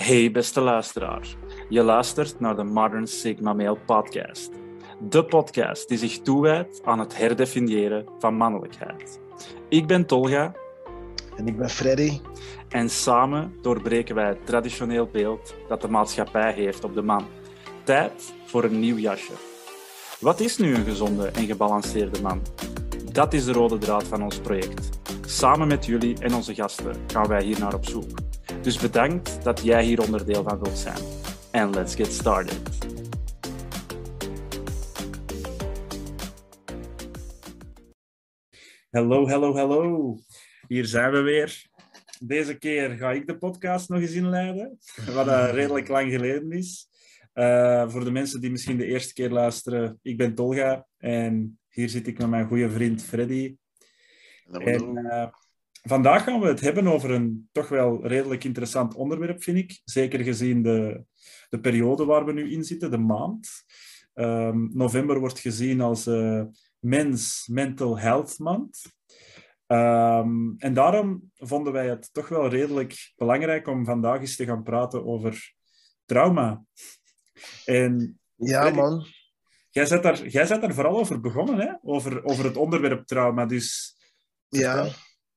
Hey beste luisteraar, je luistert naar de Modern Sigma Male podcast. De podcast die zich toewijdt aan het herdefiniëren van mannelijkheid. Ik ben Tolga. En ik ben Freddy. En samen doorbreken wij het traditioneel beeld dat de maatschappij heeft op de man. Tijd voor een nieuw jasje. Wat is nu een gezonde en gebalanceerde man? Dat is de rode draad van ons project. Samen met jullie en onze gasten gaan wij hier naar op zoek. Dus bedankt dat jij hier onderdeel van wilt zijn. En let's get started. Hallo, hallo, hallo. Hier zijn we weer. Deze keer ga ik de podcast nog eens inleiden, wat uh, redelijk lang geleden is. Uh, voor de mensen die misschien de eerste keer luisteren, ik ben Tolga en hier zit ik met mijn goede vriend Freddy. Hallo. En, uh, vandaag gaan we het hebben over een toch wel redelijk interessant onderwerp, vind ik. Zeker gezien de, de periode waar we nu in zitten, de maand. Um, november wordt gezien als uh, Mens Mental Health Maand. Um, en daarom vonden wij het toch wel redelijk belangrijk om vandaag eens te gaan praten over trauma. En, ja, man. Jij bent daar, jij bent daar vooral over begonnen, hè? Over, over het onderwerp trauma. Dus, ja,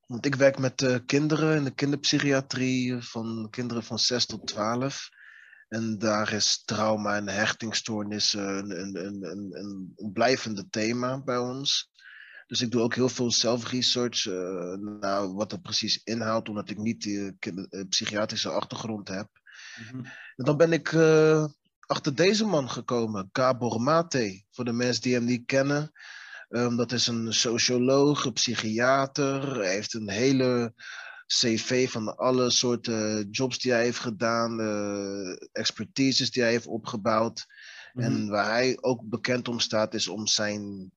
want ik werk met uh, kinderen in de kinderpsychiatrie van kinderen van 6 tot 12. En daar is trauma en hechtingstoornissen een, een, een, een, een blijvende thema bij ons. Dus ik doe ook heel veel self-research uh, naar wat dat precies inhoudt, omdat ik niet die uh, psychiatrische achtergrond heb. Mm-hmm. En dan ben ik achter deze man gekomen, Gabor Mate. Voor de mensen die hem niet kennen. Um, dat is een socioloog, een psychiater. Hij heeft een hele cv van alle soorten jobs die hij heeft gedaan, uh, expertises die hij heeft opgebouwd. Mm-hmm. En waar hij ook bekend om staat, is om zijn,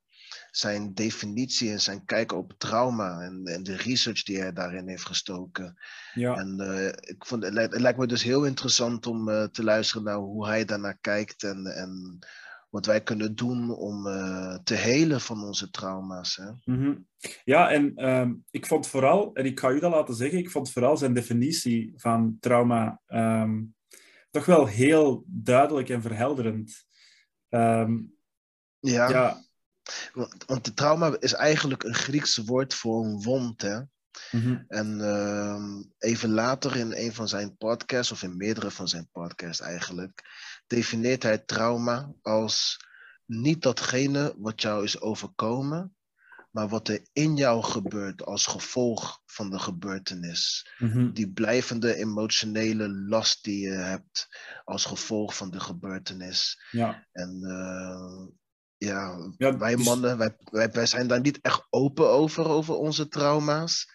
zijn definitie en zijn kijk op trauma en, en de research die hij daarin heeft gestoken. Ja. En uh, ik vond, het, lijkt, het lijkt me dus heel interessant om uh, te luisteren naar hoe hij daarnaar kijkt en, en wat wij kunnen doen om uh, te helen van onze trauma's. Hè? Mm-hmm. Ja, en um, ik vond vooral, en ik ga u dat laten zeggen, ik vond vooral zijn definitie van trauma um, toch wel heel duidelijk en verhelderend. Um, ja, ja. Want, de trauma is eigenlijk een Grieks woord voor een wond. Hè? Mm-hmm. En uh, even later in een van zijn podcasts, of in meerdere van zijn podcasts eigenlijk, definieert hij trauma als niet datgene wat jou is overkomen, maar wat er in jou gebeurt als gevolg van de gebeurtenis. Mm-hmm. Die blijvende emotionele last die je hebt als gevolg van de gebeurtenis. Ja. En uh, ja, ja, wij dus... mannen, wij, wij, wij zijn daar niet echt open over, over onze trauma's.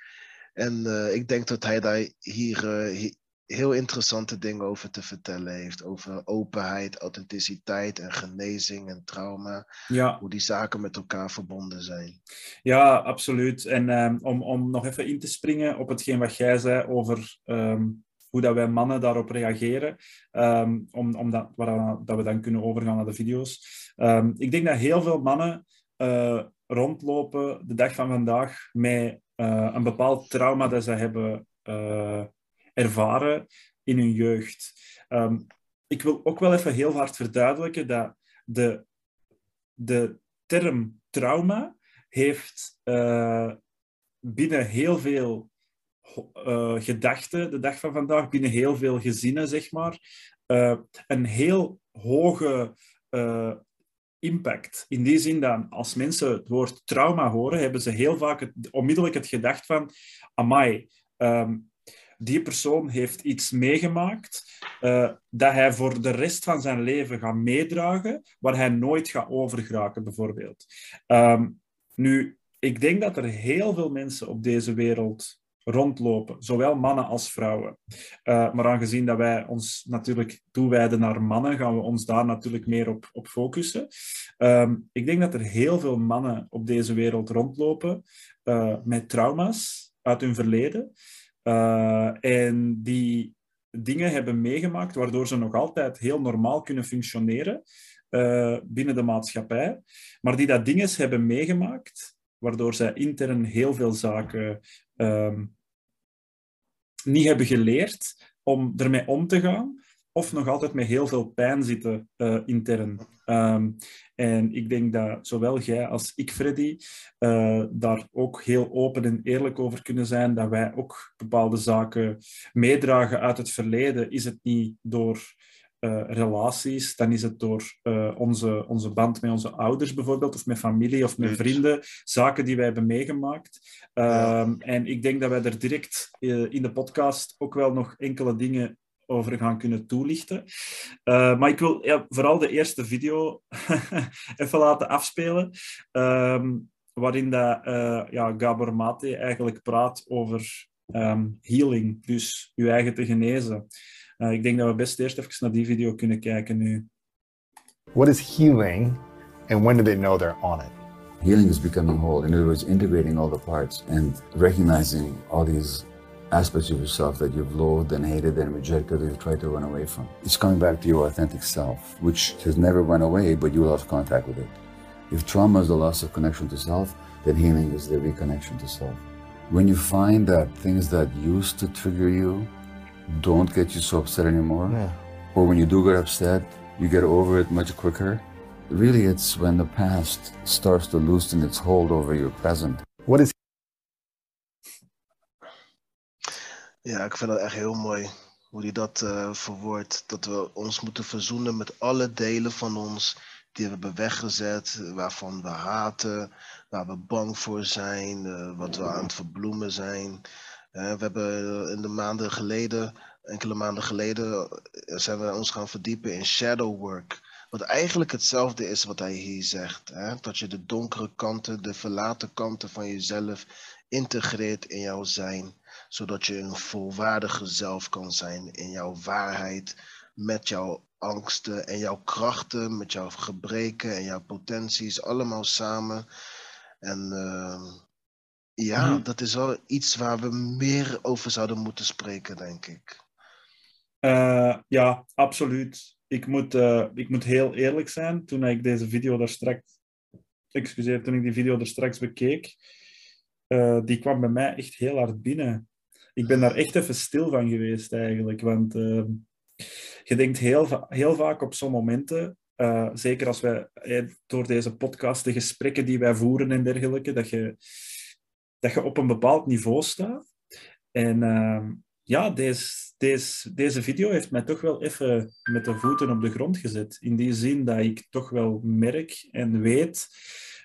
En uh, ik denk dat hij daar hier, uh, hier, heel interessante dingen over te vertellen heeft. Over openheid, authenticiteit en genezing en trauma. Ja. Hoe die zaken met elkaar verbonden zijn. Ja, absoluut. En um, om, om nog even in te springen op hetgeen wat jij zei over um, hoe dat wij mannen daarop reageren. Um, om, om dat, waar, dat we dan kunnen overgaan naar de video's. ik denk dat heel veel mannen uh, rondlopen de dag van vandaag met uh, een bepaald trauma dat ze hebben uh, ervaren in hun jeugd. Um, ik wil ook wel even heel hard verduidelijken dat de, de term trauma heeft uh, binnen heel veel gedachten de dag van vandaag, binnen heel veel gezinnen, zeg maar, een heel hoge impact. In die zin dat als mensen het woord trauma horen, hebben ze heel vaak het, onmiddellijk het gedacht van, amai, um, die persoon heeft iets meegemaakt uh, dat hij voor de rest van zijn leven gaat meedragen, waar hij nooit gaat overgeraken, bijvoorbeeld. Um, nu, ik denk dat er heel veel mensen op deze wereld rondlopen, zowel mannen als vrouwen. Uh, maar aangezien dat wij ons natuurlijk toewijden naar mannen, gaan we ons daar natuurlijk meer op, op focussen. Um, ik denk dat er heel veel mannen op deze wereld rondlopen uh, met trauma's uit hun verleden. Uh, en die dingen hebben meegemaakt waardoor ze nog altijd heel normaal kunnen functioneren binnen de maatschappij, maar die dat dingen hebben meegemaakt waardoor zij intern heel veel zaken um, niet hebben geleerd om ermee om te gaan, of nog altijd met heel veel pijn zitten uh, intern. Um, en ik denk dat zowel jij als ik, Freddy, uh, daar ook heel open en eerlijk over kunnen zijn, dat wij ook bepaalde zaken meedragen uit het verleden. Is het niet door uh, relaties, dan is het door onze, onze band met onze ouders bijvoorbeeld, of met familie of met vrienden, zaken die wij hebben meegemaakt. Ja. Um, en ik denk dat wij er direct in de podcast ook wel nog enkele dingen over gaan kunnen toelichten. Uh, maar ik wil ja, vooral de eerste video even laten afspelen, um, waarin dat, uh, ja, Gabor Mate eigenlijk praat over um, healing, dus je eigen te genezen. Uh, ik denk dat we best eerst even naar die video kunnen kijken nu. What is healing and when do they know they're on it? Healing is becoming whole. In other words, integrating all the parts and recognizing all these aspects of yourself that you've loathed and hated and rejected that you've tried to run away from. It's coming back to your authentic self, which has never run away, but you lost contact with it. If trauma is the loss of connection to self, then healing is the reconnection to self. When you find that things that used to trigger you don't get you so upset anymore, yeah. or when you do get upset, you get over it much quicker, really it's when the past starts to loosen its hold over your present. What is Ja, ik vind dat echt heel mooi hoe hij dat uh, verwoordt. Dat we ons moeten verzoenen met alle delen van ons die we hebben weggezet, waarvan we haten, waar we bang voor zijn, uh, wat we aan het verbloemen zijn. Uh, we hebben in de maanden geleden, enkele maanden geleden, zijn we ons gaan verdiepen in shadow work. Wat eigenlijk hetzelfde is wat hij hier zegt. Hè? Dat je de donkere kanten, de verlaten kanten van jezelf integreert in jouw zijn zodat je een volwaardige zelf kan zijn in jouw waarheid, met jouw angsten en jouw krachten, met jouw gebreken en jouw potenties, allemaal samen. En uh, ja, mm -hmm. dat is wel iets waar we meer over zouden moeten spreken, denk ik. Uh, ja, absoluut. Ik moet, uh, ik moet heel eerlijk zijn. Toen ik deze video daar straks, excuseer, toen ik die video er straks bekeek, die kwam bij mij echt heel hard binnen ik ben daar echt even stil van geweest eigenlijk. Want uh, je denkt heel, heel vaak op zo'n momenten, uh, zeker als wij eh, door deze podcast, de gesprekken die wij voeren en dergelijke, dat je, dat je op een bepaald niveau staat. En uh, ja, deze, deze, deze video heeft mij toch wel even met de voeten op de grond gezet. In die zin dat ik toch wel merk en weet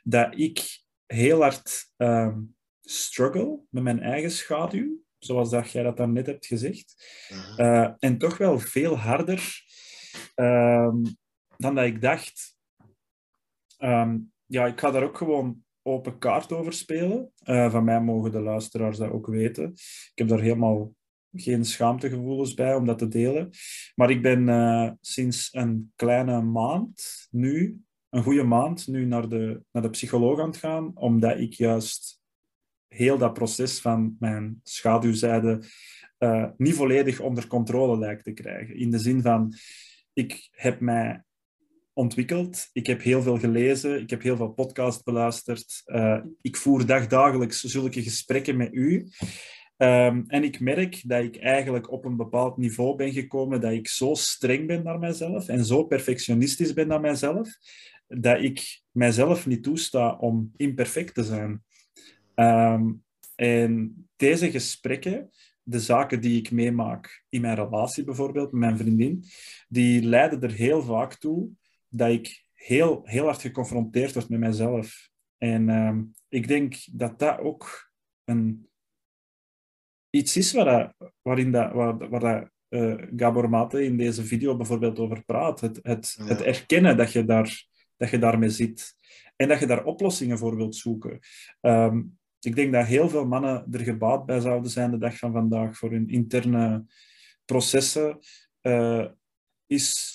dat ik heel hard ehm, struggle met mijn eigen schaduw zoals dat jij dat dan net hebt gezegd. Uh, en toch wel veel harder um, dan dat ik dacht. Um, ja, ik ga daar ook gewoon open kaart over spelen. Uh, van mij mogen de luisteraars dat ook weten. Ik heb daar helemaal geen schaamtegevoelens bij om dat te delen. Maar ik ben uh, sinds een kleine maand nu, een goede maand, nu naar de, naar de psycholoog aan het gaan, omdat ik juist heel dat proces van mijn schaduwzijde uh, niet volledig onder controle lijkt te krijgen. In de zin van, ik heb mij ontwikkeld, ik heb heel veel gelezen, ik heb heel veel podcasts beluisterd, uh, ik voer dagdagelijks zulke gesprekken met u. Um, en ik merk dat ik eigenlijk op een bepaald niveau ben gekomen dat ik zo streng ben naar mezelf en zo perfectionistisch ben naar mezelf, dat ik mijzelf niet toesta om imperfect te zijn. Um, en deze gesprekken, de zaken die ik meemaak in mijn relatie bijvoorbeeld, met mijn vriendin, die leiden er heel vaak toe dat ik heel, heel hard geconfronteerd word met mezelf. En um, ik denk dat dat ook een, iets is waar dat, waarin dat, waar, waar dat, uh, Gabor Mate in deze video bijvoorbeeld over praat. Het, het, ja. het erkennen dat je, daar, dat je daarmee zit. En dat je daar oplossingen voor wilt zoeken. Um, ik denk dat heel veel mannen er gebaat bij zouden zijn de dag van vandaag voor hun interne processen. Uh, is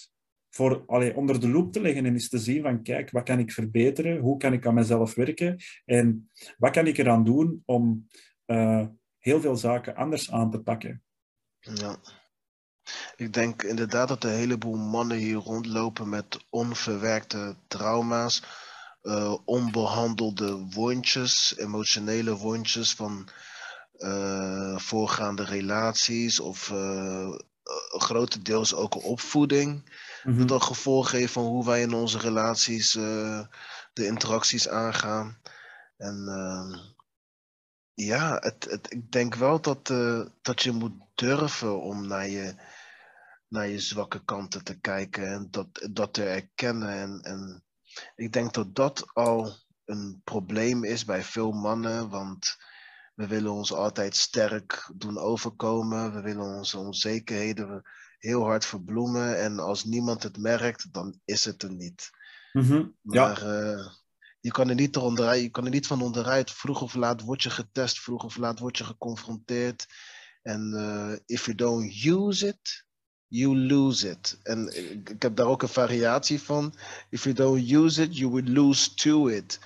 voor allee, onder de loep te leggen en eens te zien van kijk, wat kan ik verbeteren? Hoe kan ik aan mezelf werken? En wat kan ik eraan doen om uh, heel veel zaken anders aan te pakken? Ja. Ik denk inderdaad dat een heleboel mannen hier rondlopen met onverwerkte trauma's uh, onbehandelde wondjes, emotionele wondjes van uh, voorgaande relaties of uh, grotendeels ook opvoeding. Mhm. Dat een gevolg heeft van hoe wij in onze relaties eh, de interacties aangaan. En ja, het, het, ik denk wel dat, eh, dat je moet durven om naar je, naar je zwakke kanten te kijken en dat, dat te erkennen. En, en ik denk dat dat al een probleem is bij veel mannen, want we willen ons altijd sterk doen overkomen. We willen onze onzekerheden heel hard verbloemen. En als niemand het merkt, dan is het er niet. Mhm. Ja, Maar eh, je, kan er niet onderuit, je kan er niet van onderuit. Vroeg of laat word je getest, vroeg of laat word je geconfronteerd. En eh, if you don't use it, you lose it. En ik, heb daar ook een variatie van. If you don't use it, you will lose to it.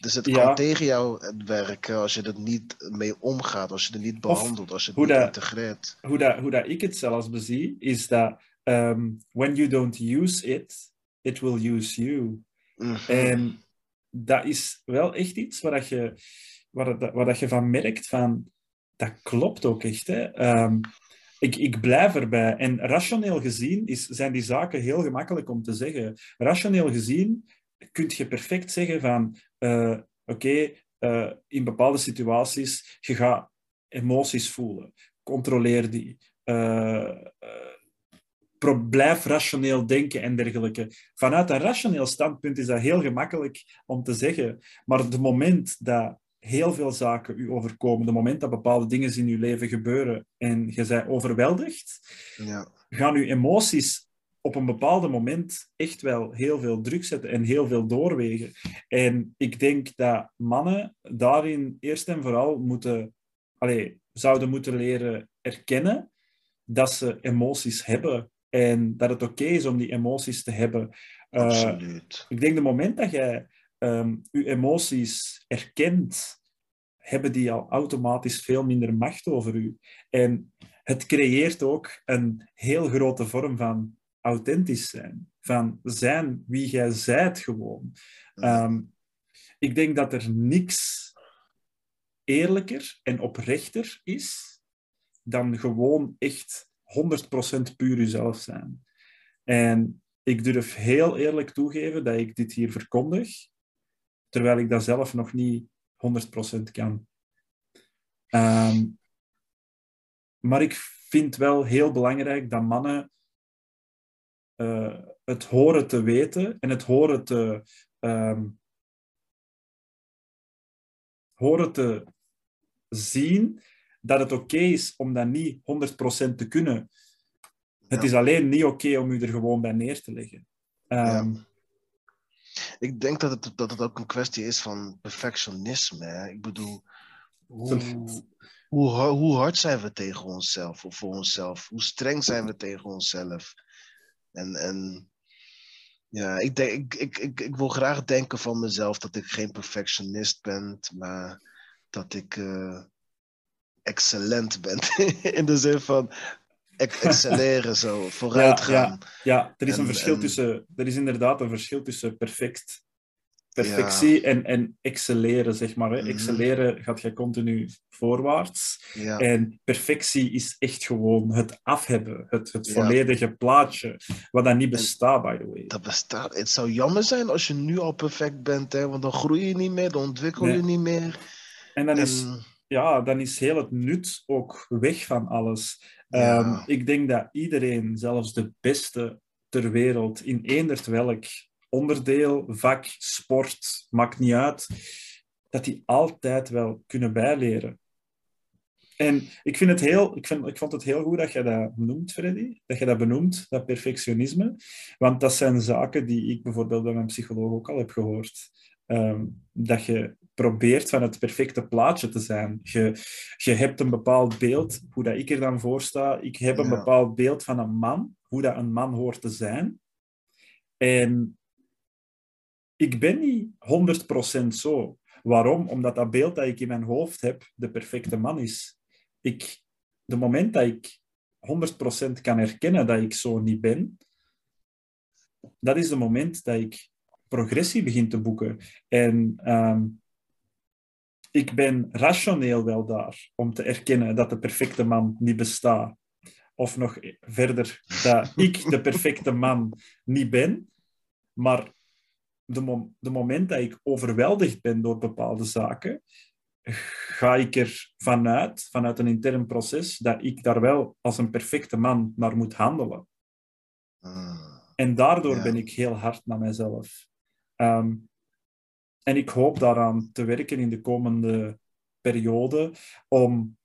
Dus het Ja. kan tegen jou werken als je er niet mee omgaat, als je het niet behandelt, als je het niet dat- integreert. hoe, dat, hoe dat ik het zelfs bezie, is dat ehm, when you don't use it, it will use you. Mhm. En dat is wel echt iets waar, dat je, waar, dat, waar dat je van merkt van, dat klopt ook echt. Hè? Ehm, ik, ik blijf erbij. En rationeel gezien is, zijn die zaken heel gemakkelijk om te zeggen. Rationeel gezien kun je perfect zeggen van, eh, oké, eh, in bepaalde situaties, je gaat emoties voelen. Controleer die. Eh, blijf rationeel denken en dergelijke. Vanuit een rationeel standpunt is dat heel gemakkelijk om te zeggen. Maar het moment dat heel veel zaken u overkomen, het moment dat bepaalde dingen in uw leven gebeuren en je bent overweldigd, Ja. gaan uw emoties op een bepaald moment echt wel heel veel druk zetten en heel veel doorwegen. En ik denk dat mannen daarin eerst en vooral moeten, allee, zouden moeten leren erkennen dat ze emoties hebben en dat het oké is om die emoties te hebben. Eh, Absoluut. ik denk de moment dat jij ehm, je emoties erkent, hebben die al automatisch veel minder macht over u. En het creëert ook een heel grote vorm van authentisch zijn. Van zijn wie jij zijt gewoon. Ehm, ik denk dat er niks eerlijker en oprechter is dan gewoon echt 100% puur jezelf zijn. En ik durf heel eerlijk toegeven dat ik dit hier verkondig, terwijl ik dat zelf nog niet 100% kan. Ehm, maar ik vind wel heel belangrijk dat mannen eh, het horen te weten en het horen te, ehm, horen te zien dat het oké is om dat niet 100% te kunnen. Het Ja. is alleen niet oké om u er gewoon bij neer te leggen. Ehm, Ik denk dat het, dat het ook een kwestie is van perfectionisme. Hè? Ik bedoel, hoe, hoe, hoe hard zijn we tegen onszelf of voor onszelf? Hoe streng zijn we tegen onszelf? En, en ja, ik, denk, ik, ik, ik, ik wil graag denken van mezelf dat ik geen perfectionist ben, maar dat ik eh, excellent ben. In de zin van excelleren, zo, vooruit gaan. Ja, er is een En- verschil en- tussen... Er is inderdaad een verschil tussen perfect, perfectie en, en excelleren, zeg maar. Hè. Mhm. Excelleren gaat je continu voorwaarts. Ja. En perfectie is echt gewoon het afhebben, het, het Ja. volledige plaatje, wat dan niet bestaat, by the way. Dat bestaat. Het zou jammer zijn als je nu al perfect bent, hè? want dan groei je niet meer, dan ontwikkel je Nee. niet meer. En dan is, ja, dan is heel het nut ook weg van alles. Ja. Ehm, ik denk dat iedereen, zelfs de beste ter wereld, in eenderd welk onderdeel, vak, sport, maakt niet uit, dat die altijd wel kunnen bijleren. En ik, vind het heel, ik, vind, ik vond het heel goed dat je dat noemt, Freddy. Dat je dat benoemt, dat perfectionisme. Want dat zijn zaken die ik bijvoorbeeld bij mijn psycholoog ook al heb gehoord. Ehm, dat je probeert van het perfecte plaatje te zijn. Je, je hebt een bepaald beeld, hoe dat ik er dan voor sta. Ik heb een Ja. bepaald beeld van een man, hoe dat een man hoort te zijn. En ik ben niet 100% zo. Waarom? Omdat dat beeld dat ik in mijn hoofd heb de perfecte man is. Ik, de moment dat ik 100% kan herkennen dat ik zo niet ben, dat is de moment dat ik progressie begin te boeken. En ehm, ik ben rationeel wel daar om te erkennen dat de perfecte man niet bestaat. of nog verder dat ik de perfecte man niet ben. Maar de, mom de moment dat ik overweldigd ben door bepaalde zaken, ga ik er vanuit, vanuit een intern proces, dat ik daar wel als een perfecte man naar moet handelen. Mm. En daardoor Ja. ben ik heel hard naar mezelf. Ehm, en ik hoop daaraan te werken in de komende periode om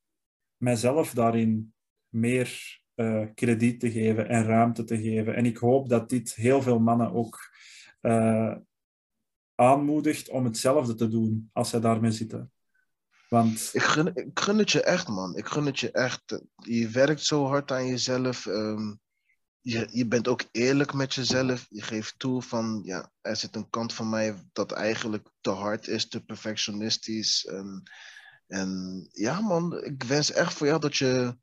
mijzelf daarin meer eh, krediet te geven en ruimte te geven. En ik hoop dat dit heel veel mannen ook eh, aanmoedigt om hetzelfde te doen als zij daarmee zitten. Want Ik gun, ik gun het je echt, man. Ik gun het je echt. Je werkt zo hard aan jezelf. ehm, je, je bent ook eerlijk met jezelf. Je geeft toe van, ja, er zit een kant van mij dat eigenlijk te hard is, te perfectionistisch. En, en ja, man, ik wens echt voor jou dat je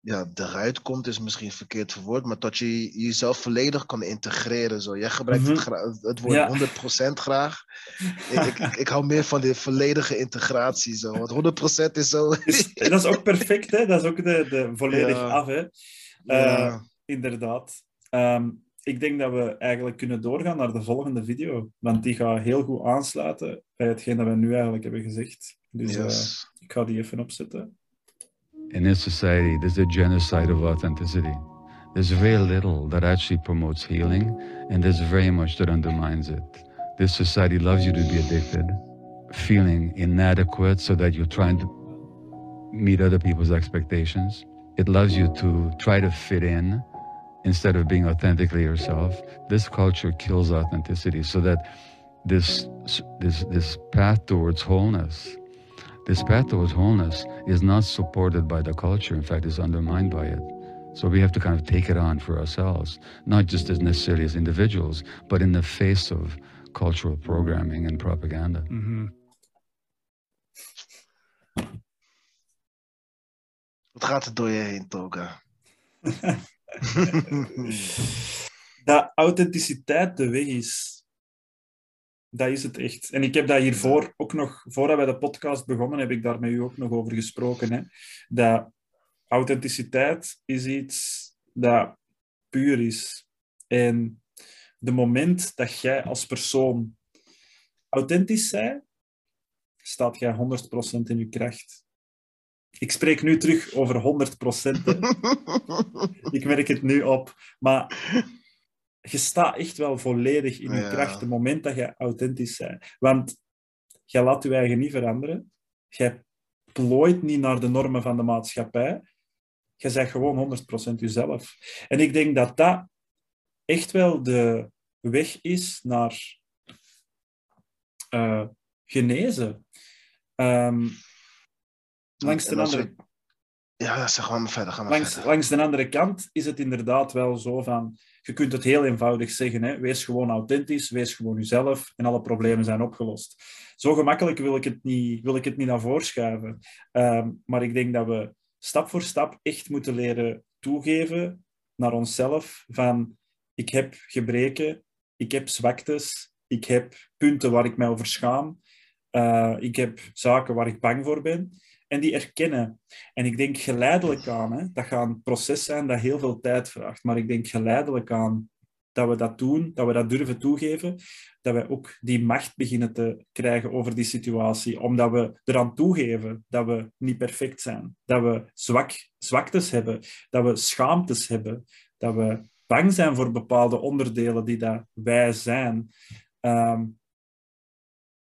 ja, eruit komt, is misschien verkeerd verwoord, maar dat je jezelf volledig kan integreren. Zo. Jij gebruikt Mhm. het, het woord Ja. 100% graag. ik, ik, hou meer van die volledige integratie. Zo. Want 100% is zo. is, dat is ook perfect, hè? dat is ook de, de volledig Ja. af. Hè? ja. Inderdaad. Ehm, ik denk dat we eigenlijk kunnen doorgaan naar de volgende video, want die gaat heel goed aansluiten bij hetgeen dat we nu eigenlijk hebben gezegd. Dus eh, ik ga die even opzetten. In this society, there's a genocide of authenticity. There's very little that actually promotes healing, and there's very much that undermines it. This society loves you to be addicted, feeling inadequate so that you're trying to meet other people's expectations. It loves you to try to fit in instead of being authentically yourself. This culture kills authenticity so that this, this, this path towards wholeness this path towards wholeness is not supported by the culture. In fact, it's undermined by it. So we have to kind of take it on for ourselves, not just as necessarily as individuals, but in the face of cultural programming and propaganda. Wat gaat er door je heen, Toga? Dat authenticiteit de weg is. Dat is het echt. En ik heb dat hiervoor ook nog, voordat wij de podcast begonnen, heb ik daar met u ook nog over gesproken. Hè? Dat authenticiteit is iets dat puur is. En de moment dat jij als persoon authentisch bent, staat jij 100% in je kracht. Ik spreek nu terug over 100%. hè. Ik merk het nu op. Maar je staat echt wel volledig in je Ja. kracht het moment dat je authentisch bent. Want je laat je eigen niet veranderen. Je plooit niet naar de normen van de maatschappij. Je bent gewoon 100% jezelf. En ik denk dat dat echt wel de weg is naar eh, genezen. Ehm, langs de andere Ja, zeg maar verder. Ga maar langs, verder. langs de andere kant is het inderdaad wel zo van... Je kunt het heel eenvoudig zeggen. Hè? Wees gewoon authentisch, wees gewoon jezelf en alle problemen zijn opgelost. Zo gemakkelijk wil ik het niet, wil ik het niet naar voren schuiven. Ehm, maar ik denk dat we stap voor stap echt moeten leren toegeven naar onszelf van ik heb gebreken, ik heb zwaktes, ik heb punten waar ik mij over schaam, eh, ik heb zaken waar ik bang voor ben. En die erkennen. En ik denk geleidelijk aan, hè, dat gaat een proces zijn dat heel veel tijd vraagt, maar ik denk geleidelijk aan dat we dat doen, dat we dat durven toegeven, dat we ook die macht beginnen te krijgen over die situatie, omdat we eraan toegeven dat we niet perfect zijn, dat we zwak, zwaktes hebben, dat we schaamtes hebben, dat we bang zijn voor bepaalde onderdelen die dat wij zijn. Ehm,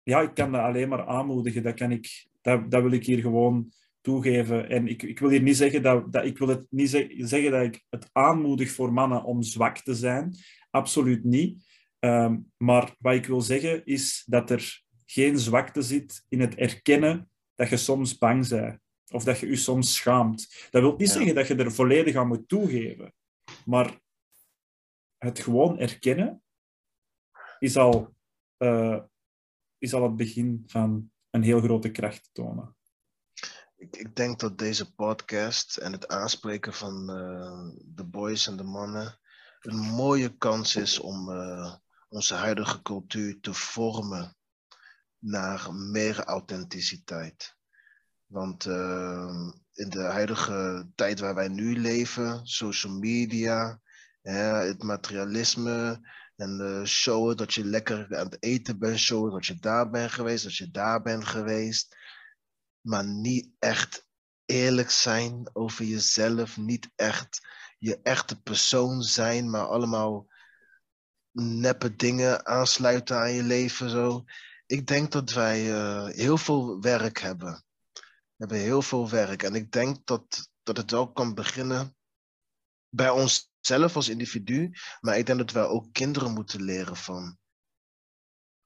ja, ik kan dat alleen maar aanmoedigen. Dat, kan ik, dat, dat wil ik hier gewoon toegeven. En ik, ik wil hier niet zeggen dat, dat ik wil het niet zeg- zeggen dat ik het aanmoedig voor mannen om zwak te zijn. Absoluut niet. Ehm, maar wat ik wil zeggen is dat er geen zwakte zit in het erkennen dat je soms bang bent. Of dat je je soms schaamt. Dat wil niet Ja. zeggen dat je er volledig aan moet toegeven. Maar het gewoon erkennen is al, eh, is al het begin van een heel grote kracht tonen. Ik, ik denk dat deze podcast en het aanspreken van eh, de boys en de mannen een mooie kans is om eh, onze huidige cultuur te vormen naar meer authenticiteit. Want uh, in de huidige tijd waar wij nu leven, social media, het materialisme en uh, showen dat je lekker aan het eten bent, showen dat je daar bent geweest, dat je daar bent geweest, maar niet echt eerlijk zijn over jezelf, niet echt je echte persoon zijn, maar allemaal neppe dingen aansluiten aan je leven. Zo. Ik denk dat wij uh, heel veel werk hebben. We hebben heel veel werk. En ik denk dat, dat het ook kan beginnen bij onszelf als individu. Maar ik denk dat wij ook kinderen moeten leren van...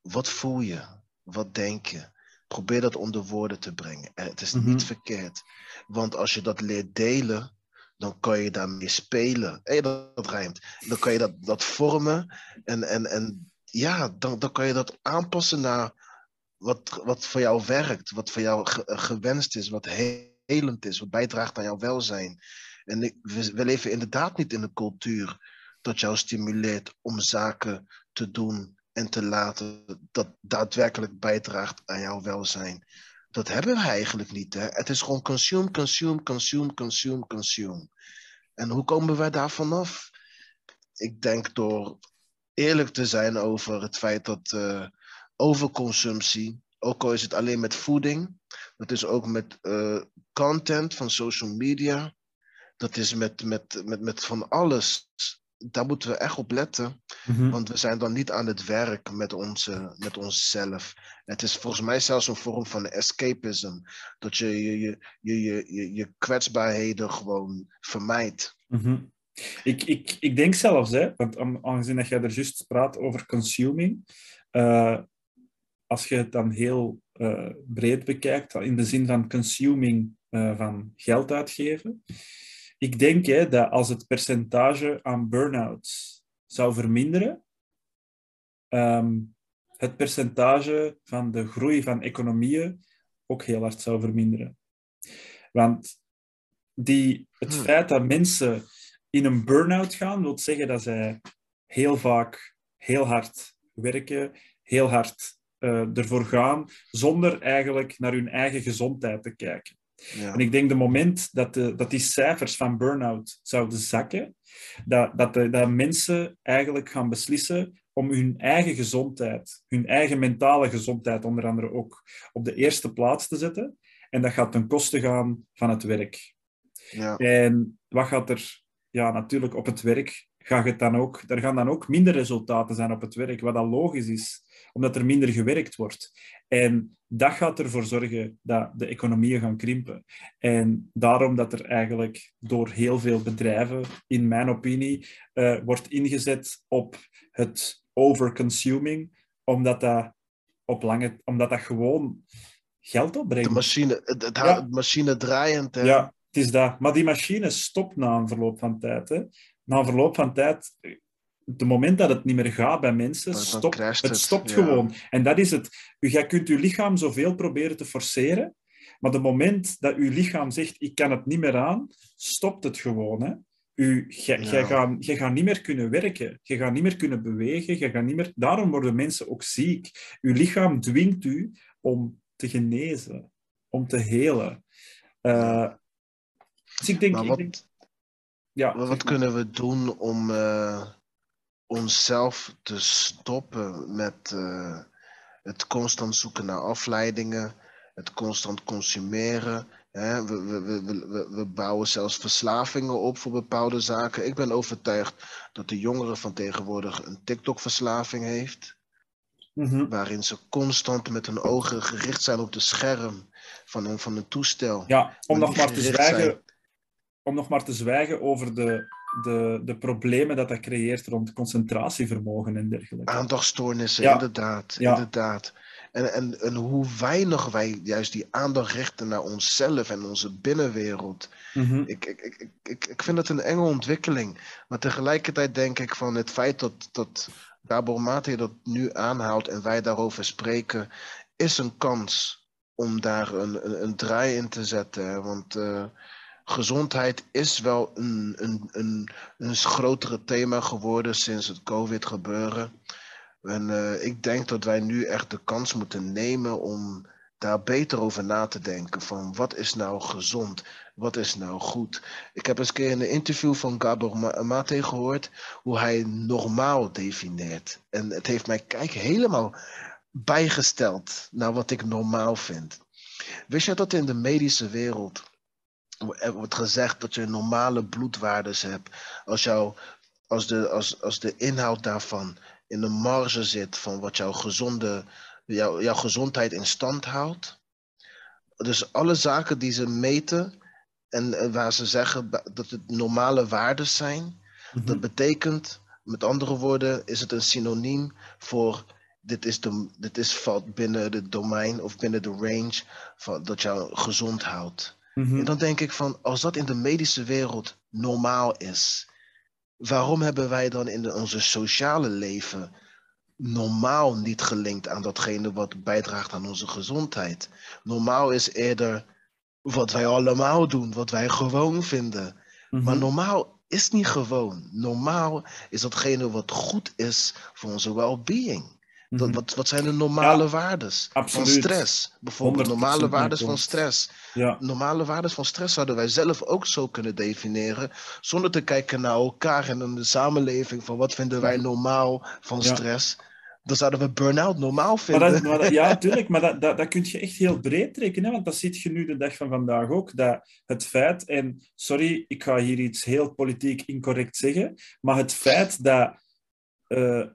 Wat voel je? Wat denk je? Probeer dat onder woorden te brengen. Het is niet Mhm. verkeerd. Want als je dat leert delen, dan kan je daarmee spelen. Hé, dat, dat rijmt. Dan kan je dat, dat vormen. En, en, en ja, dan, dan kan je dat aanpassen naar wat, wat voor jou werkt. Wat voor jou ge- gewenst is. Wat he- helend is. Wat bijdraagt aan jouw welzijn. En we leven inderdaad niet in een cultuur dat jou stimuleert om zaken te doen en te laten dat daadwerkelijk bijdraagt aan jouw welzijn. Dat hebben we eigenlijk niet. Hè? Het is gewoon consume, consume, consume, consume, consume. En hoe komen wij daar vanaf? Ik denk door eerlijk te zijn over het feit dat eh, overconsumptie, ook al is het alleen met voeding, dat is ook met eh, content van social media, dat is met, met, met, met van alles. Daar moeten we echt op letten. Mhm. Want we zijn dan niet aan het werk met, onze, met onszelf. Het is volgens mij zelfs een vorm van escapism. Dat je je, je, je, je, je, je kwetsbaarheden gewoon vermijdt. Mhm. Ik, ik, ik denk zelfs, hè, want aan- aangezien dat jij er juist praat over consuming, eh, als je het dan heel eh, breed bekijkt, in de zin van consuming eh, van geld uitgeven, ik denk hè, dat als het percentage aan burn-outs zou verminderen, ehm, het percentage van de groei van economieën ook heel hard zou verminderen. Want die, het Hmm. feit dat mensen in een burn-out gaan, wil zeggen dat zij heel vaak heel hard werken, heel hard eh, ervoor gaan, zonder eigenlijk naar hun eigen gezondheid te kijken. Ja. En ik denk de moment dat, de, dat die cijfers van burn-out zouden zakken, dat, dat, de, dat mensen eigenlijk gaan beslissen om hun eigen gezondheid, hun eigen mentale gezondheid onder andere ook op de eerste plaats te zetten. En dat gaat ten koste gaan van het werk. Ja. En wat gaat er... Ja, natuurlijk op het werk gaat het dan ook... Er gaan dan ook minder resultaten zijn op het werk, wat al logisch is, omdat er minder gewerkt wordt. En dat gaat ervoor zorgen dat de economieën gaan krimpen. En daarom dat er eigenlijk door heel veel bedrijven, in mijn opinie, eh, wordt ingezet op het overconsuming, omdat dat, op lange, omdat dat gewoon geld opbrengt. De machine, het, het Ja. machine draaiend. Hè? Ja, het is dat. Maar die machine stopt na een verloop van tijd. Hè. Na verloop van tijd, het moment dat het niet meer gaat bij mensen, stopt, het het, stopt ja. gewoon. En dat is het. U, jij kunt uw lichaam zoveel proberen te forceren, maar het moment dat uw lichaam zegt, ik kan het niet meer aan, stopt het gewoon. Hè. U, jij, Ja. gaat, jij gaat niet meer kunnen werken, je gaat niet meer kunnen bewegen, je gaat niet meer... daarom worden mensen ook ziek. Uw lichaam dwingt u om te genezen, om te helen. Eh, dus ik denk... Maar ik wat, denk ja, wat, zeg maar. kunnen we doen om eh, onszelf te stoppen met eh, het constant zoeken naar afleidingen, het constant consumeren? Hè? We, we, we, we- we, we bouwen zelfs verslavingen op voor bepaalde zaken. Ik ben overtuigd dat de jongeren van tegenwoordig een TikTok-verslaving heeft. Mhm. waarin ze constant met hun ogen gericht zijn op de scherm van een, van een toestel. Ja, om nog maar te zwijgen. Om nog maar te zwijgen over de, de, de problemen dat dat creëert rond concentratievermogen en dergelijke. Aandachtstoornissen, Ja. inderdaad. Ja. inderdaad. En, en, en hoe weinig wij juist die aandacht richten naar onszelf en onze binnenwereld. Mhm. Ik, ik, ik, ik- ik, ik vind het een enge ontwikkeling. Maar tegelijkertijd denk ik van het feit dat, dat Gabor Mate dat nu aanhaalt en wij daarover spreken, is een kans om daar een, een, een draai in te zetten. Want eh, gezondheid is wel een, een, een, een grotere thema geworden sinds het COVID gebeuren. En eh, ik denk dat wij nu echt de kans moeten nemen om daar beter over na te denken van wat is nou gezond, wat is nou goed. Ik heb eens een keer in een interview van Gabor Mate gehoord hoe hij normaal defineert. En het heeft mij kijk helemaal bijgesteld naar wat ik normaal vind. Wist je dat in de medische wereld er wordt gezegd dat je normale bloedwaardes hebt als, jou, als, de, als, als de inhoud daarvan in de marge zit van wat jouw, gezonde, jouw, jouw gezondheid in stand houdt. Dus alle zaken die ze meten en, waar ze zeggen dat het normale waarden zijn, mhm. dat betekent, met andere woorden, is het een synoniem voor dit is, de, dit is valt binnen het domein of binnen de range van, dat jou gezond houdt. Mhm. En dan denk ik van, als dat in de medische wereld normaal is, waarom hebben wij dan in onze sociale leven normaal niet gelinkt aan datgene wat bijdraagt aan onze gezondheid? Normaal is eerder wat wij allemaal doen, wat wij gewoon vinden. Maar mhm. normaal is niet gewoon. Normaal is datgene wat goed is voor onze well-being. Mhm. wat, wat zijn de normale ja, waardes van stress? Bijvoorbeeld normale waardes van stress. Ja. Normale waardes van stress zouden wij zelf ook zo kunnen definiëren, zonder te kijken naar elkaar en in de samenleving van wat vinden wij normaal van stress. Dan zouden we burn-out normaal vinden. Maar dat, ja, natuurlijk, maar dat, dat, dat kun je echt heel breed trekken. Hè? Want dat ziet je nu de dag van vandaag ook. Dat het feit, en sorry, ik ga hier iets heel politiek incorrect zeggen, maar het feit dat uh,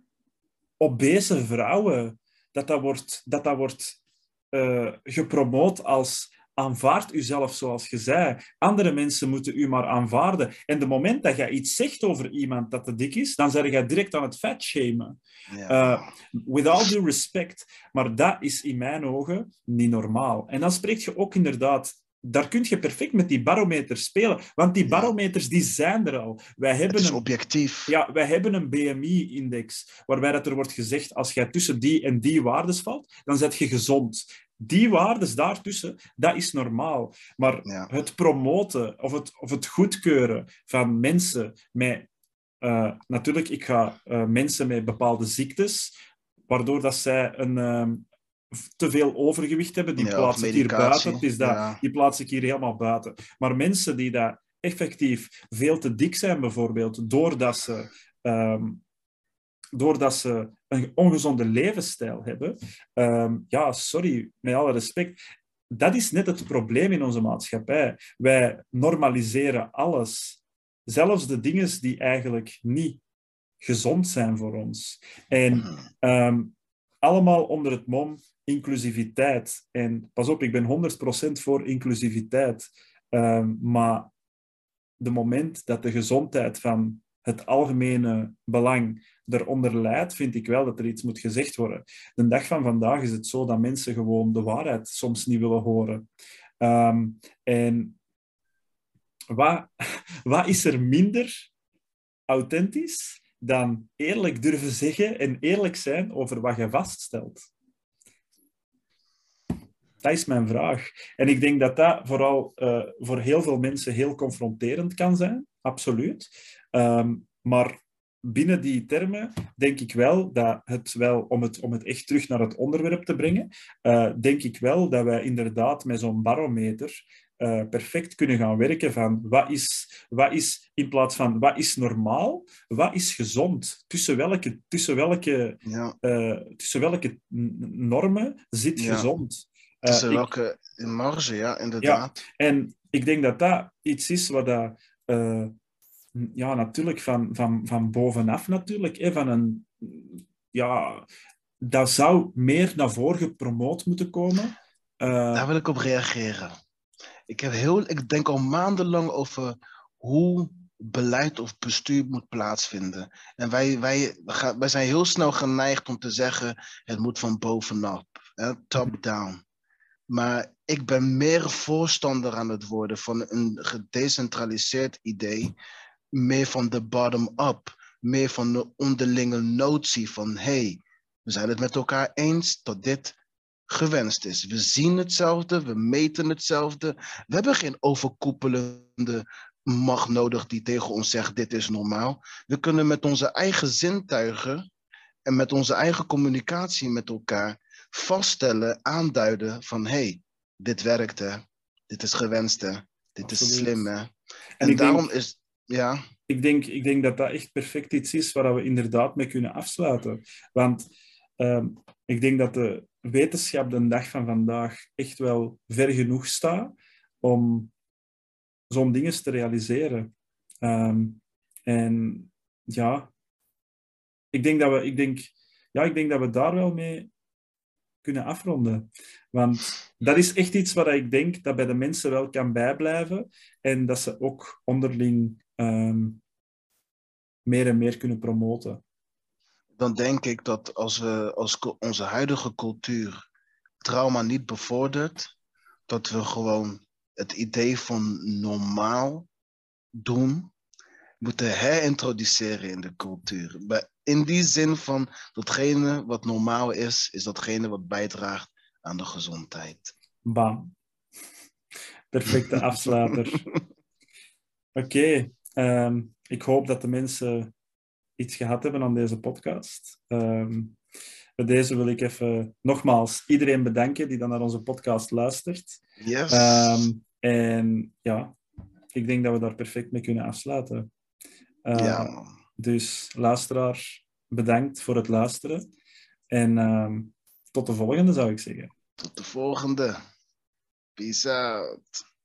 obese vrouwen, dat dat wordt, dat dat wordt uh, gepromoot als aanvaard uzelf zoals je zei. Andere mensen moeten u maar aanvaarden. En de moment dat je iets zegt over iemand dat te dik is, dan zeg je direct aan het vet shamen. Ja. Uh, with all due respect. Maar dat is in mijn ogen niet normaal. En dan spreek je ook inderdaad daar kun je perfect met die barometers spelen. Want die barometers die zijn er al. Wij hebben is een, objectief. Ja, wij hebben een BMI-index waarbij dat er wordt gezegd als jij tussen die en die waardes valt, dan zet je gezond. Die waardes daartussen, dat is normaal. Maar het promoten of het, of het goedkeuren van mensen met... Uh, natuurlijk, ik ga uh, mensen met bepaalde ziektes, waardoor dat zij een, uh, te veel overgewicht hebben, die plaats ik hier buiten. is dat, Die plaats ik hier helemaal buiten. Maar mensen die daar effectief veel te dik zijn, bijvoorbeeld, doordat ze, um, doordat ze een ongezonde levensstijl hebben, um, ja, sorry, met alle respect, dat is net het probleem in onze maatschappij. Wij normaliseren alles, zelfs de dingen die eigenlijk niet gezond zijn voor ons. En um, allemaal onder het mom inclusiviteit. En pas op, ik ben 100% voor inclusiviteit. Uh, maar de moment dat de gezondheid van het algemene belang eronder leidt, vind ik wel dat er iets moet gezegd worden. De dag van vandaag is het zo dat mensen gewoon de waarheid soms niet willen horen. Um, en wat, wat is er minder authentisch dan eerlijk durven zeggen en eerlijk zijn over wat je vaststelt? Dat is mijn vraag. En ik denk dat dat vooral uh, voor heel veel mensen heel confronterend kan zijn, absoluut. Um, maar binnen die termen denk ik wel dat het wel, om het, om het echt terug naar het onderwerp te brengen, uh, denk ik wel dat wij inderdaad met zo'n barometer uh, perfect kunnen gaan werken van wat is, wat is, in plaats van wat is normaal, wat is gezond? Tussen welke, tussen welke, ja. uh, tussen welke normen zit ja. gezond? Tussen welke marge, ja, inderdaad. Ja, en ik denk dat dat iets is wat dat, ja, natuurlijk van, van, van bovenaf natuurlijk, hè, van een, ja, dat zou meer naar voren gepromoot moeten komen. Daar wil ik op reageren. Ik, heb heel, ik denk al maandenlang over hoe beleid of bestuur moet plaatsvinden. En wij, wij, wij zijn heel snel geneigd om te zeggen: het moet van bovenop, top-down. Maar ik ben meer voorstander aan het worden van een gedecentraliseerd idee, meer van de bottom-up, meer van de onderlinge notie van hey, we zijn het met elkaar eens dat dit gewenst is. We zien hetzelfde, we meten hetzelfde. We hebben geen overkoepelende macht nodig die tegen ons zegt dit is normaal. We kunnen met onze eigen zintuigen en met onze eigen communicatie met elkaar vaststellen, aanduiden van hey, dit werkte, dit is gewenste, dit is slim. Hè? En daarom denk- is, ja, ik denk, ik denk dat dat echt perfect iets is waar we inderdaad mee kunnen afsluiten. Want ehm, ik denk dat de wetenschap de dag van vandaag echt wel ver genoeg staat om zo'n dingen te realiseren. Ehm, en ja, ik denk, dat we, ik, denk, ja, ik denk dat we daar wel mee kunnen afronden. Want dat is echt iets waar ik denk dat bij de mensen wel kan bijblijven en dat ze ook onderling ehm, meer en meer kunnen promoten. Dan denk ik dat als we als onze huidige cultuur trauma niet bevordert, dat we gewoon het idee van normaal doen moeten herintroduceren in de cultuur. In die zin van datgene wat normaal is, is datgene wat bijdraagt aan de gezondheid. Bam. Perfecte afsluiter. Oké, ehm, ik hoop dat de mensen iets gehad hebben aan deze podcast. Ehm, bij deze wil ik even nogmaals iedereen bedanken die dan naar onze podcast luistert. Yes. Ehm, en ja, ik denk dat we daar perfect mee kunnen afsluiten. Eh, ja. Dus luisteraar, bedankt voor het luisteren. En ehm, tot de volgende, zou ik zeggen. Tot de volgende. Peace out.